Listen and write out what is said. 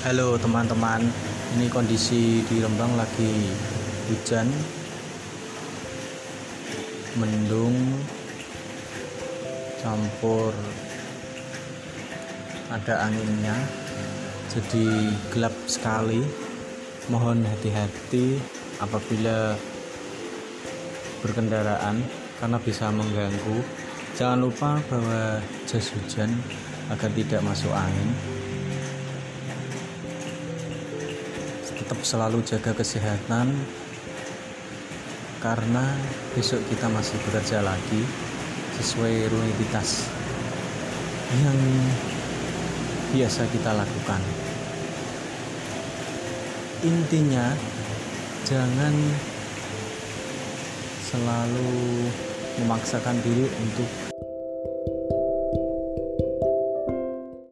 Halo teman-teman, ini kondisi di Rembang lagi hujan, mendung, campur ada anginnya, jadi gelap sekali. Mohon hati-hati apabila berkendaraan karena bisa mengganggu. Jangan lupa bawa jas hujan agar tidak masuk angin. Tetap selalu jaga kesehatan karena besok kita masih bekerja lagi sesuai rutinitas yang biasa kita lakukan. Intinya jangan selalu memaksakan diri untuk